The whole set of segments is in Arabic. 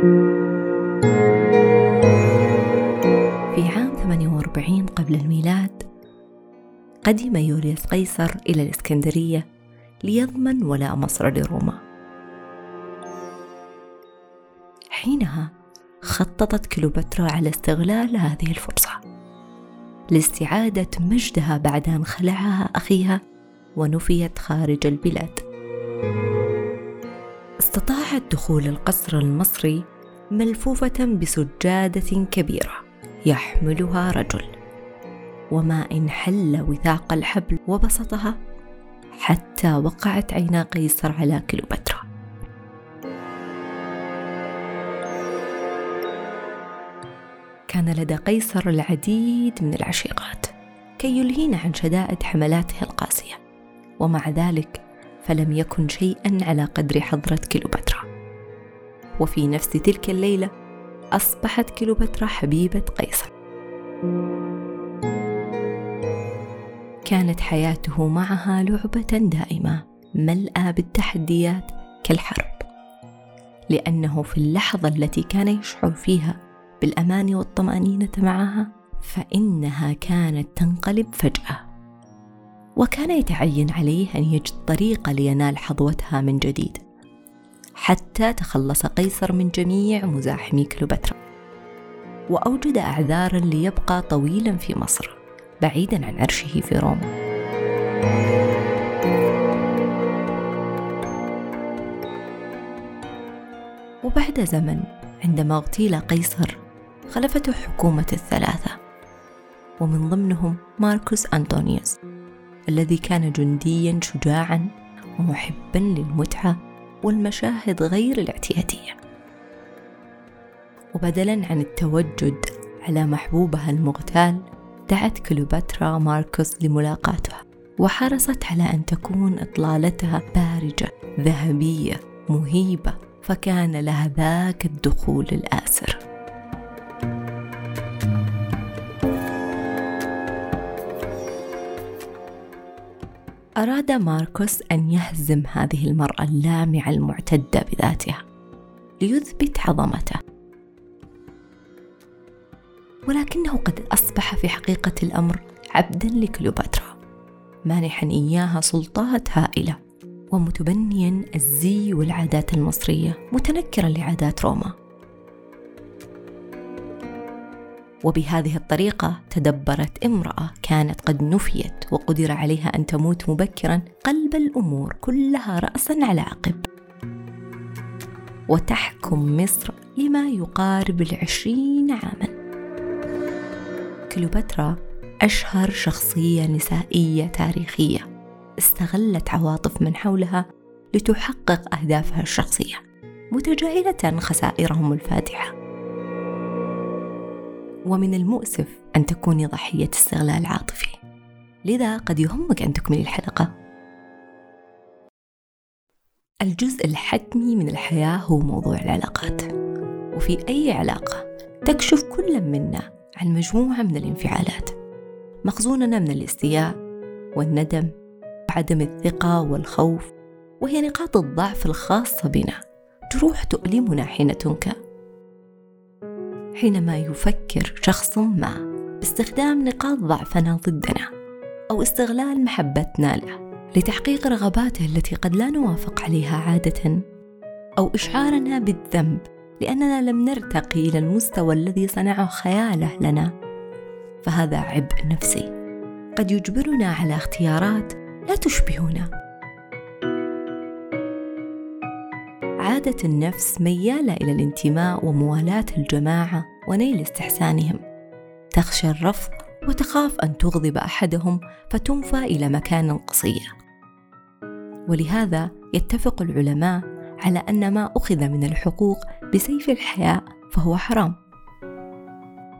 في عام 48 قبل الميلاد قدم يوليوس قيصر إلى الإسكندرية ليضمن ولاء مصر لروما. حينها خططت كليوباترا على استغلال هذه الفرصة لاستعادة مجدها بعد أن خلعها أخيها ونفيت خارج البلاد. استطاعت دخول القصر المصري ملفوفة بسجادة كبيرة يحملها رجل. وما إن حل وثاق الحبل وبسطها حتى وقعت عينا قيصر على كليوباترا. كان لدى قيصر العديد من العشيقات كي يلهين عن شدائد حملاته القاسية. ومع ذلك فلم يكن شيئا على قدر حضرة كليوباترا وفي نفس تلك الليلة أصبحت كليوباترا حبيبة قيصر. كانت حياته معها لعبة دائمة ملأى بالتحديات كالحرب. لأنه في اللحظة التي كان يشعر فيها بالأمان والطمأنينة معها فإنها كانت تنقلب فجأة. وكان يتعين عليه أن يجد طريقة لينال حظوتها من جديد حتى تخلص قيصر من جميع مزاحمي كليوباترا. وأوجد أعذارا ليبقى طويلا في مصر بعيدا عن عرشه في روما. وبعد زمن عندما اغتيل قيصر خلفته حكومة الثلاثة ومن ضمنهم ماركوس أنطونيوس. الذي كان جنديا شجاعا ومحبا للمتعة والمشاهد غير الاعتيادية. وبدلا عن التوجد على محبوبها المغتال دعت كليوباترا ماركوس لملاقاتها وحرصت على أن تكون إطلالتها بارجة ذهبية مهيبة فكان لها ذاك الدخول الآسر. أراد ماركوس أن يهزم هذه المرأة اللامعة المعتدة بذاتها ليثبت عظمته. ولكنه قد أصبح في حقيقة الأمر عبدا لكليوباترا مانحا إياها سلطات هائلة ومتبنيا الزي والعادات المصرية متنكرا لعادات روما. وبهذه الطريقة تدبرت امرأة كانت قد نفيت وقدر عليها أن تموت مبكرا قلب الأمور كلها رأسا على عقب. وتحكم مصر لما يقارب العشرين عاما. كليوباترا أشهر شخصية نسائية تاريخية. استغلت عواطف من حولها لتحقق أهدافها الشخصية. متجاهلة خسائرهم الفادحة ومن المؤسف أن تكوني ضحية استغلال عاطفي. لذا قد يهمك أن تكملي الحلقة. الجزء الحتمي من الحياة هو موضوع العلاقات. وفي أي علاقة تكشف كل منا عن مجموعة من الانفعالات. مخزوننا من الاستياء والندم وعدم الثقة والخوف وهي نقاط الضعف الخاصة بنا. جروح تؤلمنا حين تنكى حينما يفكر شخص ما باستخدام نقاط ضعفنا ضدنا أو استغلال محبتنا له لتحقيق رغباته التي قد لا نوافق عليها عادة أو إشعارنا بالذنب لأننا لم نرتقي إلى المستوى الذي صنعه خياله لنا فهذا عبء نفسي. قد يجبرنا على اختيارات لا تشبهنا. عادة النفس ميالة إلى الانتماء وموالاة الجماعة ونيل استحسانهم. تخشى الرفض وتخاف أن تغضب أحدهم فتنفى إلى مكان قصير. ولهذا يتفق العلماء على أن ما أخذ من الحقوق بسيف الحياء فهو حرام.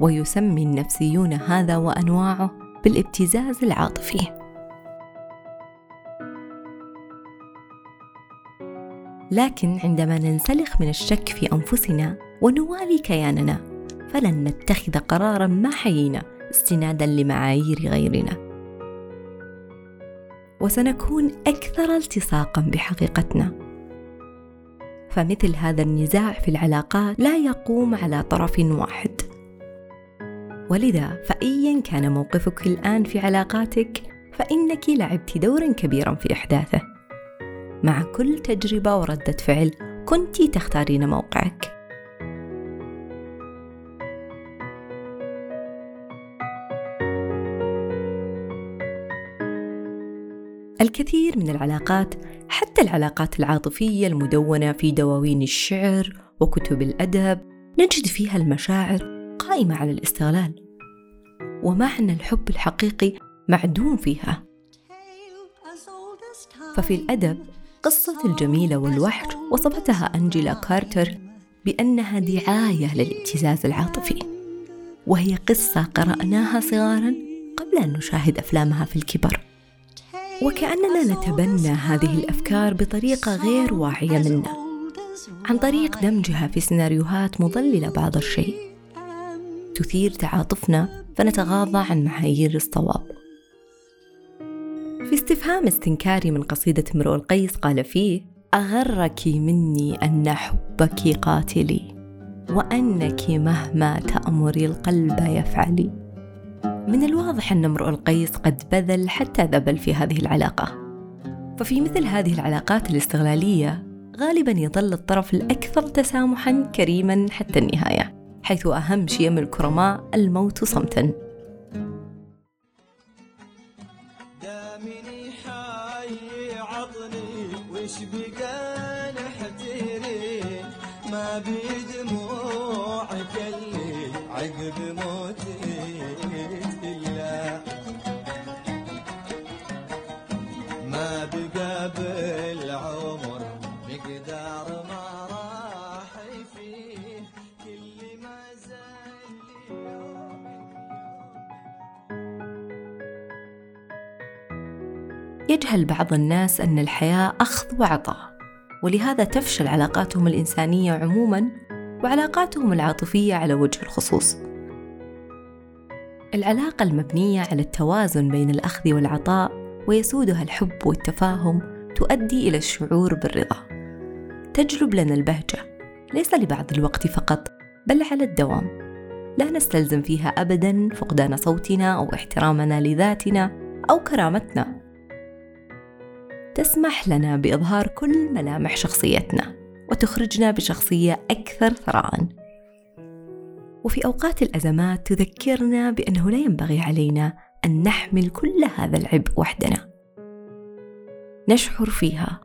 ويسمي النفسيون هذا وأنواعه بالابتزاز العاطفي. لكن عندما ننسلخ من الشك في أنفسنا ونوالي كياننا فلن نتخذ قرارا ما حيينا استنادا لمعايير غيرنا. وسنكون أكثر التصاقا بحقيقتنا. فمثل هذا النزاع في العلاقات لا يقوم على طرف واحد. ولذا فأيا كان موقفك الآن في علاقاتك فإنك لعبت دورا كبيرا في إحداثه. مع كل تجربة وردة فعل كنت تختارين موقعك. الكثير من العلاقات حتى العلاقات العاطفية المدونة في دواوين الشعر وكتب الأدب نجد فيها المشاعر قائمة على الاستغلال ومعنى الحب الحقيقي معدوم فيها. ففي الأدب قصة الجميلة والوحش وصفتها أنجيلا كارتر بأنها دعاية للابتزاز العاطفي. وهي قصة قرأناها صغارا قبل أن نشاهد أفلامها في الكبر. وكأننا نتبنى هذه الأفكار بطريقة غير واعية منا عن طريق دمجها في سيناريوهات مضللة بعض الشيء. تثير تعاطفنا فنتغاضى عن معايير الصواب. في استفهام استنكاري من قصيدة امرؤ القيس قال فيه أغرك مني أن حبك قاتلي وأنك مهما تأمري القلب يفعلي. من الواضح أن امرؤ القيس قد بذل حتى ذبل في هذه العلاقة. ففي مثل هذه العلاقات الاستغلالية غالبا يظل الطرف الأكثر تسامحا كريما حتى النهاية حيث أهم شيم الكرماء الموت صمتا. يجهل بعض الناس أن الحياة أخذ وعطاء ولهذا تفشل علاقاتهم الإنسانية عموما وعلاقاتهم العاطفية على وجه الخصوص. العلاقة المبنية على التوازن بين الأخذ والعطاء ويسودها الحب والتفاهم تؤدي إلى الشعور بالرضا. تجلب لنا البهجة ليس لبعض الوقت فقط بل على الدوام. لا نستلزم فيها أبدا فقدان صوتنا أو احترامنا لذاتنا أو كرامتنا. تسمح لنا بإظهار كل ملامح شخصيتنا وتخرجنا بشخصية أكثر ثراء. وفي أوقات الأزمات تذكرنا بأنه لا ينبغي علينا أن نحمل كل هذا العبء وحدنا. نشعر فيها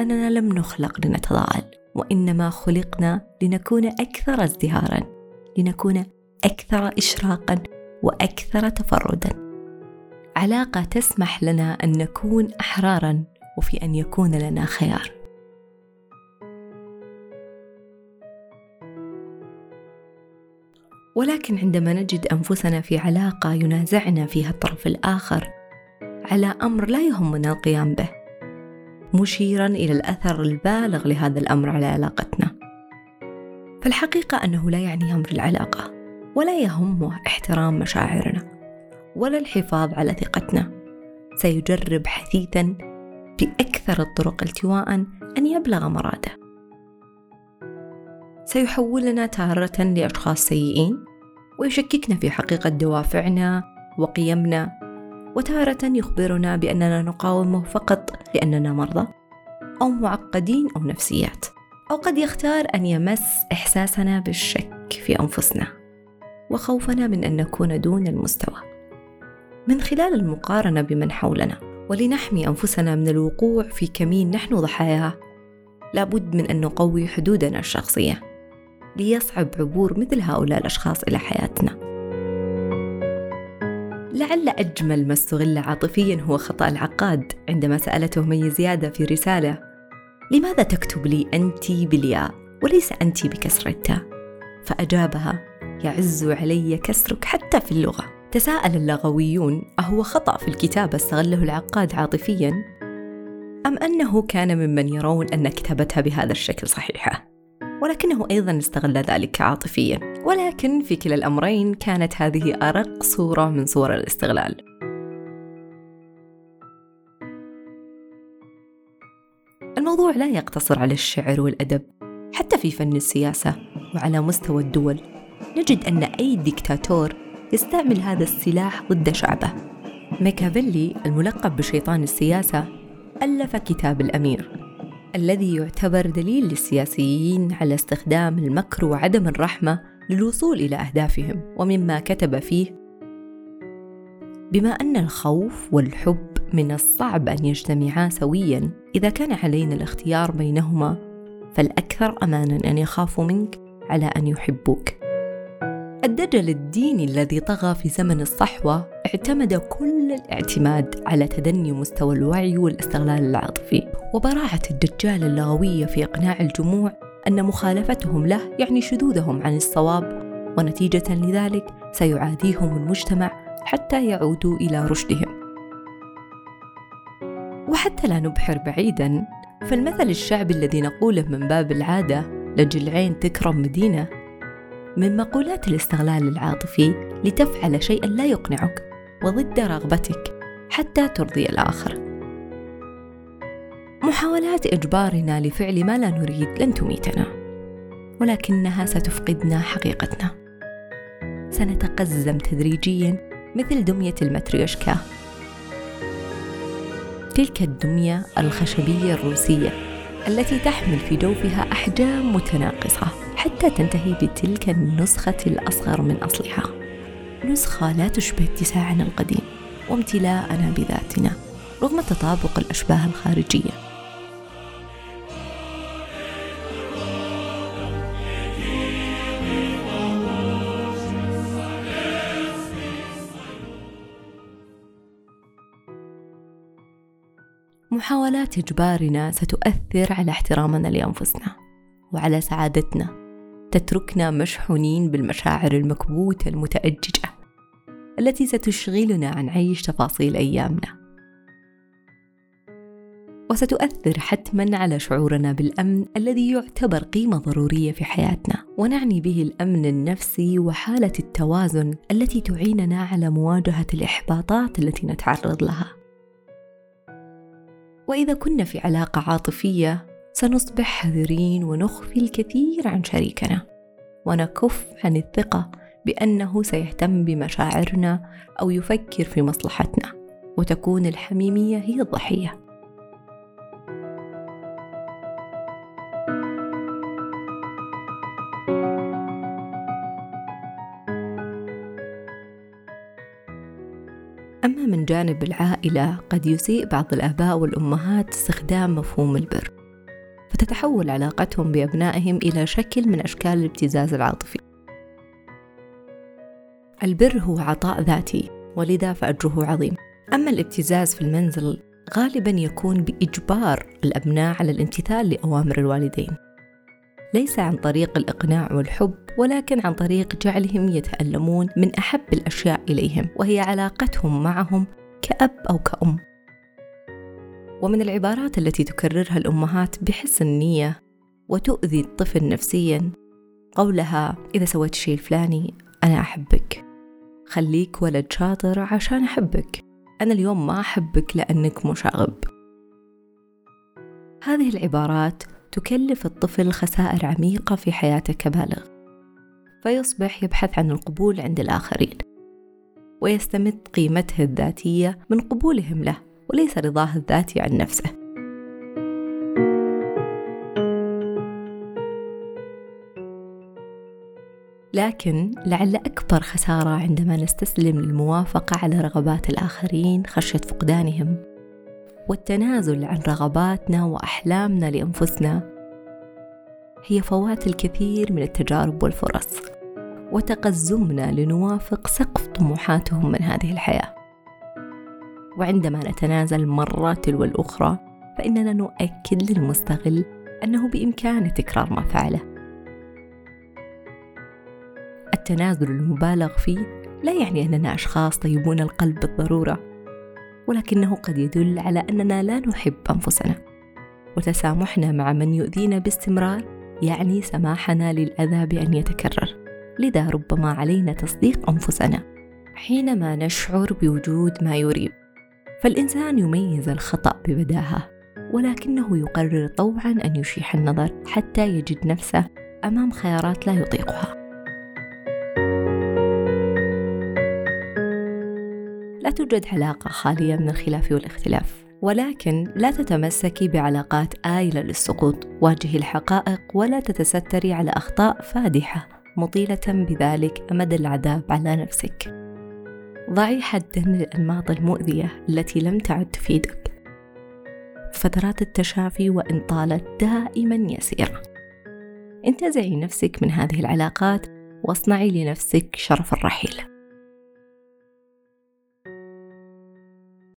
أننا لم نخلق لنتضاءل وإنما خلقنا لنكون أكثر ازدهارا لنكون أكثر إشراقا وأكثر تفردا. علاقة تسمح لنا أن نكون أحرارا وفي أن يكون لنا خيار. ولكن عندما نجد أنفسنا في علاقة ينازعنا فيها الطرف الآخر على أمر لا يهمنا القيام به مشيرا إلى الأثر البالغ لهذا الأمر على علاقتنا. فالحقيقة أنه لا يعني أمر العلاقة ولا يهمه احترام مشاعرنا ولا الحفاظ على ثقتنا. سيجرب حثيثا باكثر الطرق التواء أن يبلغ مراده. سيحولنا تارة لأشخاص سيئين ويشككنا في حقيقة دوافعنا وقيمنا وتارة يخبرنا بأننا نقاومه فقط لأننا مرضى أو معقدين أو نفسيات أو قد يختار أن يمس إحساسنا بالشك في أنفسنا وخوفنا من أن نكون دون المستوى. من خلال المقارنة بمن حولنا ولنحمي أنفسنا من الوقوع في كمين نحن ضحاياه لابد من أن نقوي حدودنا الشخصية ليصعب عبور مثل هؤلاء الأشخاص إلى حياتنا. لعل أجمل ما استغل عاطفيا هو خطأ العقاد عندما سألته مي زيادة في رسالة لماذا تكتب لي أنت بالياء وليس أنت بكسر التاء فأجابها يعز علي كسرك حتى في اللغة. تساءل اللغويون أهو خطأ في الكتابة استغله العقاد عاطفيا؟ أم أنه كان ممن يرون أن كتابتها بهذا الشكل صحيحة؟ ولكنه أيضا استغل ذلك عاطفيا. ولكن في كلا الأمرين كانت هذه أرق صورة من صور الاستغلال. الموضوع لا يقتصر على الشعر والأدب حتى في فن السياسة وعلى مستوى الدول. نجد أن أي ديكتاتور يستعمل هذا السلاح ضد شعبه. ميكافيلي الملقب بشيطان السياسة ألف كتاب الأمير الذي يعتبر دليل للسياسيين على استخدام المكر وعدم الرحمة للوصول إلى أهدافهم ومما كتب فيه بما أن الخوف والحب من الصعب أن يجتمعا سويا إذا كان علينا الاختيار بينهما فالأكثر أمانا أن يخافوا منك على أن يحبوك. الدجل الديني الذي طغى في زمن الصحوة اعتمد كل الاعتماد على تدني مستوى الوعي والاستغلال العاطفي. وبراعة الدجال اللغوية في إقناع الجموع أن مخالفتهم له يعني شذوذهم عن الصواب ونتيجة لذلك سيعاديهم المجتمع حتى يعودوا إلى رشدهم. وحتى لا نبحر بعيدا فالمثل الشعبي الذي نقوله من باب العادة لجل عين تكرم مدينة من مقولات الاستغلال العاطفي لتفعل شيئا لا يقنعك وضد رغبتك حتى ترضي الآخر. محاولات إجبارنا لفعل ما لا نريد لن تميتنا ولكنها ستفقدنا حقيقتنا. سنتقزم تدريجيا مثل دمية المتريوشكا تلك الدمية الخشبية الروسية التي تحمل في جوفها أحجام متناقصة. حتى تنتهي بتلك النسخة الأصغر من أصلها؟ نسخة لا تشبه اتساعنا القديم وامتلاءنا بذاتنا رغم تطابق الأشباه الخارجية. محاولات إجبارنا ستؤثر على احترامنا لأنفسنا وعلى سعادتنا. تتركنا مشحونين بالمشاعر المكبوتة المتأججة التي ستشغلنا عن عيش تفاصيل أيامنا. وستؤثر حتما على شعورنا بالأمن الذي يعتبر قيمة ضرورية في حياتنا. ونعني به الأمن النفسي وحالة التوازن التي تعيننا على مواجهة الإحباطات التي نتعرض لها. وإذا كنا في علاقة عاطفية سنصبح حذرين ونخفي الكثير عن شريكنا ونكف عن الثقة بأنه سيهتم بمشاعرنا أو يفكر في مصلحتنا وتكون الحميمية هي الضحية. أما من جانب العائلة قد يسيء بعض الآباء والأمهات استخدام مفهوم البر فتتحول علاقتهم بأبنائهم إلى شكل من أشكال الابتزاز العاطفي. البر هو عطاء ذاتي ولذا فأجره عظيم. أما الابتزاز في المنزل غالبا يكون بإجبار الأبناء على الامتثال لأوامر الوالدين. ليس عن طريق الإقناع والحب ولكن عن طريق جعلهم يتألمون من أحب الأشياء إليهم وهي علاقتهم معهم كأب أو كأم. ومن العبارات التي تكررها الأمهات بحسن نية وتؤذي الطفل نفسيا. قولها إذا سويت الشيء الفلاني أنا أحبك. خليك ولد شاطر عشان أحبك. أنا اليوم ما أحبك لأنك مشاغب هذه العبارات تكلف الطفل خسائر عميقة في حياته كبالغ فيصبح يبحث عن القبول عند الآخرين ويستمد قيمته الذاتية من قبولهم له. وليس رضاه الذاتي عن نفسه. لكن لعل أكبر خسارة عندما نستسلم للموافقة على رغبات الآخرين خشية فقدانهم والتنازل عن رغباتنا وأحلامنا لأنفسنا هي فوات الكثير من التجارب والفرص وتقزمنا لنوافق سقف طموحاتهم من هذه الحياة. وعندما نتنازل مرة تلو الأخرى فإننا نؤكد للمستغل أنه بإمكانه تكرار ما فعله. التنازل المبالغ فيه لا يعني أننا أشخاص طيبون القلب بالضرورة ولكنه قد يدل على أننا لا نحب أنفسنا. وتسامحنا مع من يؤذينا باستمرار يعني سماحنا للأذى بأن يتكرر. لذا ربما علينا تصديق أنفسنا حينما نشعر بوجود ما يريب فالإنسان يميز الخطأ ببداهة ولكنه يقرر طوعا أن يشيح النظر حتى يجد نفسه أمام خيارات لا يطيقها. لا توجد علاقة خالية من الخلاف والاختلاف ولكن لا تتمسكي بعلاقات آيلة للسقوط واجهي الحقائق ولا تتستري على أخطاء فادحة مطيلة بذلك أمد العذاب على نفسك. ضعي حدا للأنماط المؤذية التي لم تعد تفيدك. فترات التشافي وإن طالت دائما يسيرة. انتزعي نفسك من هذه العلاقات واصنعي لنفسك شرف الرحيل.